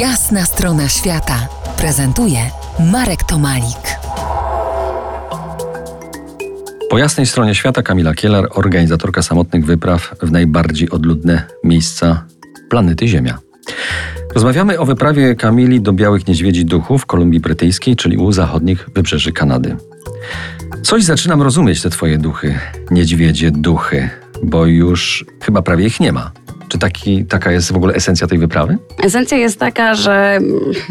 Jasna strona świata prezentuje Marek Tomalik. Po jasnej stronie świata Kamila Kielar, organizatorka samotnych wypraw w najbardziej odludne miejsca planety Ziemia. Rozmawiamy o wyprawie Kamili do Białych Niedźwiedzi Duchów Kolumbii Brytyjskiej, czyli u zachodnich wybrzeży Kanady. Coś zaczynam rozumieć te twoje duchy, niedźwiedzie, duchy, bo już chyba prawie ich nie ma. Czy taki, taka jest w ogóle esencja tej wyprawy? Esencja jest taka, że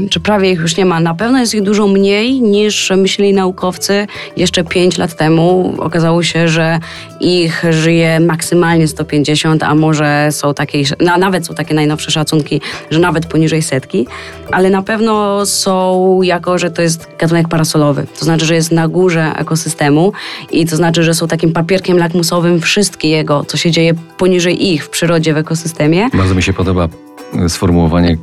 czy prawie ich już nie ma. Na pewno jest ich dużo mniej niż myśleli naukowcy jeszcze 5 lat temu. Okazało się, że ich żyje maksymalnie 150, a może są takie, no, nawet są takie najnowsze szacunki, że nawet poniżej setki, ale na pewno są jako, że to jest gatunek parasolowy. To znaczy, że jest na górze ekosystemu i to znaczy, że są takim papierkiem lakmusowym wszystkiego, co się dzieje poniżej ich w przyrodzie, w ekosystemie systemie. Bardzo mi się podoba sformułowanie y,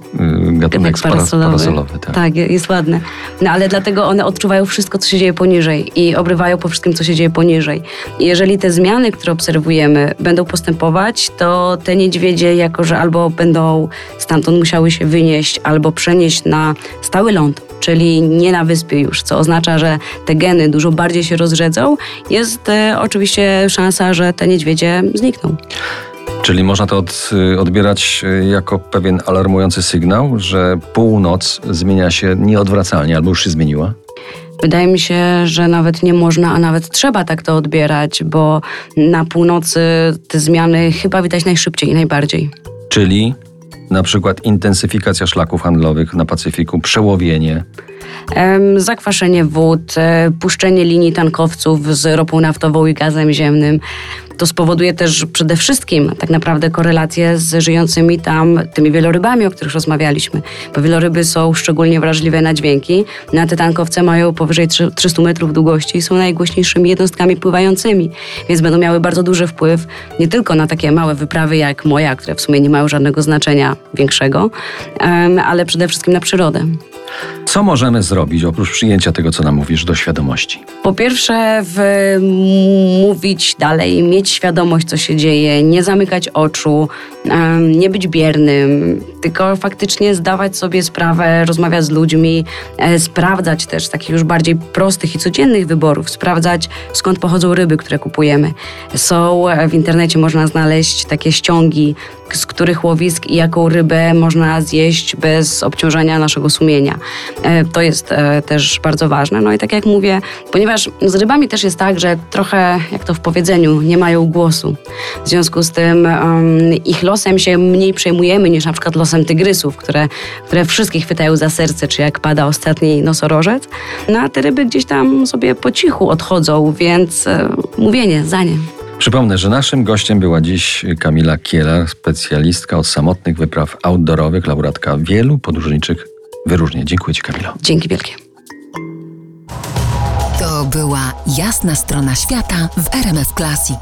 gatunek parasolowy. parasolowy tak. tak, jest ładne. No ale dlatego one odczuwają wszystko, co się dzieje poniżej i obrywają po wszystkim, co się dzieje poniżej. I jeżeli te zmiany, które obserwujemy, będą postępować, to te niedźwiedzie, jako że albo będą stamtąd musiały się wynieść, albo przenieść na stały ląd, czyli nie na wyspie już, co oznacza, że te geny dużo bardziej się rozrzedzą, jest e, oczywiście szansa, że te niedźwiedzie znikną. Czyli można to od, odbierać y, jako pewien alarmujący sygnał, że północ zmienia się nieodwracalnie albo już się zmieniła? Wydaje mi się, że nawet nie można, a nawet trzeba tak to odbierać, bo na północy te zmiany chyba widać najszybciej i najbardziej. Czyli na przykład intensyfikacja szlaków handlowych na Pacyfiku, przełowienie. Zakwaszenie wód, e, puszczenie linii tankowców z ropą naftową i gazem ziemnym. To spowoduje też przede wszystkim tak naprawdę korelację z żyjącymi tam tymi wielorybami, o których rozmawialiśmy. Bo wieloryby są szczególnie wrażliwe na dźwięki. Na te tankowce mają powyżej 300 metrów długości i są najgłośniejszymi jednostkami pływającymi, więc będą miały bardzo duży wpływ nie tylko na takie małe wyprawy jak moja, które w sumie nie mają żadnego znaczenia większego, ale przede wszystkim na przyrodę. Co możemy zrobić oprócz przyjęcia tego, co nam mówisz, do świadomości? Po pierwsze, w, mówić dalej, mieć świadomość, co się dzieje, nie zamykać oczu, nie być biernym, tylko faktycznie zdawać sobie sprawę, rozmawiać z ludźmi, e, sprawdzać też takich już bardziej prostych i codziennych wyborów, sprawdzać skąd pochodzą ryby, które kupujemy. Są e, w internecie, można znaleźć takie ściągi, z których łowisk i jaką rybę można zjeść bez obciążenia naszego sumienia. E, to jest też bardzo ważne. No i tak jak mówię, ponieważ z rybami też jest tak, że trochę, jak to w powiedzeniu, nie mają głosu. W związku z tym um, ich losem się mniej przejmujemy niż na przykład losem tygrysów, które, które wszystkich chwytają za serce, czy jak pada ostatni nosorożec. No a te ryby gdzieś tam sobie po cichu odchodzą, więc e, mówienie za nie. Przypomnę, że naszym gościem była dziś Kamila Kielar, specjalistka od samotnych wypraw outdoorowych, laureatka wielu podróżniczych wyróżnień. Dziękuję Ci, Kamilo. Dzięki wielkie. To była jasna strona świata w RMF Classic.